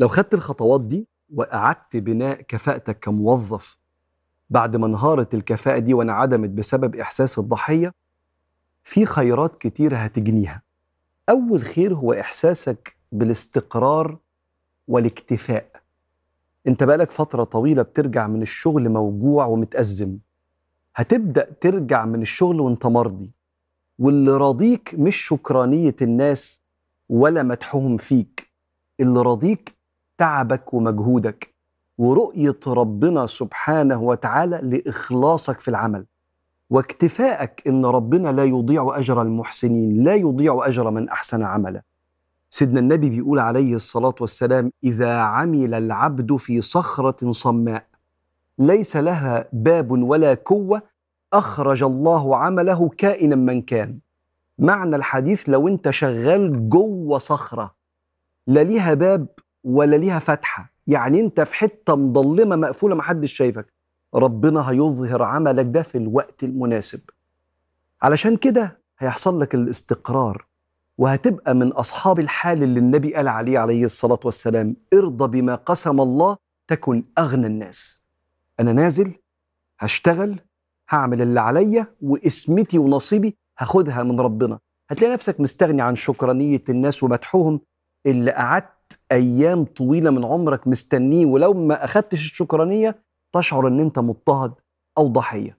لو خدت الخطوات دي وأعدت بناء كفاءتك كموظف بعد ما انهارت الكفاءة دي وانعدمت بسبب إحساس الضحية في خيرات كتير هتجنيها. أول خير هو إحساسك بالاستقرار والاكتفاء. أنت بقالك فترة طويلة بترجع من الشغل موجوع ومتأزم. هتبدأ ترجع من الشغل وأنت مرضي. واللي راضيك مش شكرانية الناس ولا مدحهم فيك. اللي راضيك تعبك ومجهودك ورؤية ربنا سبحانه وتعالى لإخلاصك في العمل. واكتفائك إن ربنا لا يضيع أجر المحسنين لا يضيع أجر من أحسن عملا سيدنا النبي بيقول عليه الصلاة والسلام إذا عمل العبد في صخرة صماء ليس لها باب ولا كوة أخرج الله عمله كائنا من كان. معنى الحديث لو أنت شغال جوه صخرة لا ليها باب ولا ليها فتحة. يعني أنت في حتة مضلمة مقفولة محدش شايفك. ربنا هيظهر عملك ده في الوقت المناسب. علشان كده هيحصل لك الاستقرار وهتبقى من أصحاب الحال اللي النبي قال عليه عليه الصلاة والسلام ارضى بما قسم الله تكن أغنى الناس. أنا نازل هشتغل هعمل اللي عليا واسمتي ونصيبي هاخدها من ربنا. هتلاقي نفسك مستغني عن شكرانية الناس ومدحهم اللي قعدت أيام طويلة من عمرك مستنيه ولو ما أخدتش الشكرانية تشعر أن أنت مضطهد أو ضحية.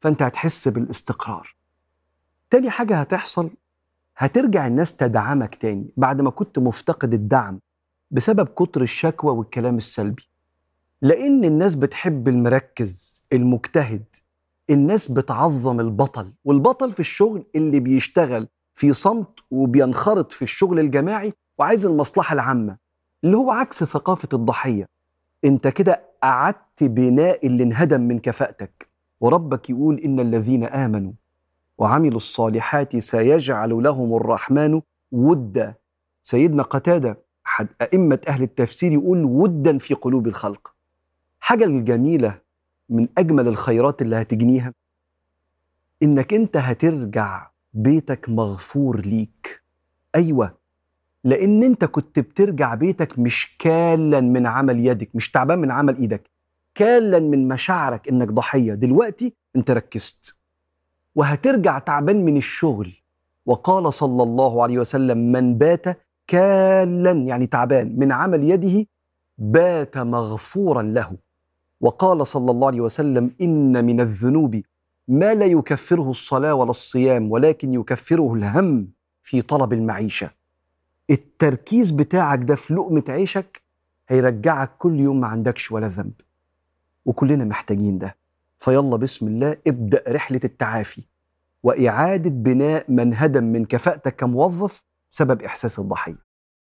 فأنت هتحس بالاستقرار. تاني حاجة هتحصل هترجع الناس تدعمك تاني بعد ما كنت مفتقد الدعم بسبب كتر الشكوى والكلام السلبي. لأن الناس بتحب المركز المجتهد. الناس بتعظم البطل والبطل في الشغل اللي بيشتغل في صمت وبينخرط في الشغل الجماعي وعايز المصلحة العامة اللي هو عكس ثقافة الضحية. أنت كده أعدت بناء اللي انهدم من كفاءتك. وربك يقول إن الذين آمنوا وعملوا الصالحات سيجعل لهم الرحمن ودا. سيدنا قتادة أحد أئمة أهل التفسير يقول ودا في قلوب الخلق. حاجة الجميلة من أجمل الخيرات اللي هتجنيها إنك أنت هترجع بيتك مغفور ليك. أيوة لأن أنت كنت بترجع بيتك مش كالا من عمل يدك مش تعبان من عمل إيدك كالا من مشاعرك إنك ضحية. دلوقتي أنت ركزت وهترجع تعبان من الشغل. وقال صلى الله عليه وسلم من بات كالا يعني تعبان من عمل يده بات مغفورا له. وقال صلى الله عليه وسلم إن من الذنوب ما لا يكفره الصلاة ولا الصيام ولكن يكفره الهم في طلب المعيشة. التركيز بتاعك ده في لقمة عيشك هيرجعك كل يوم ما عندكش ولا ذنب. وكلنا محتاجين ده. فيلا بسم الله ابدأ رحلة التعافي. وإعادة بناء من هدم من كفاءتك كموظف سبب إحساس الضحية.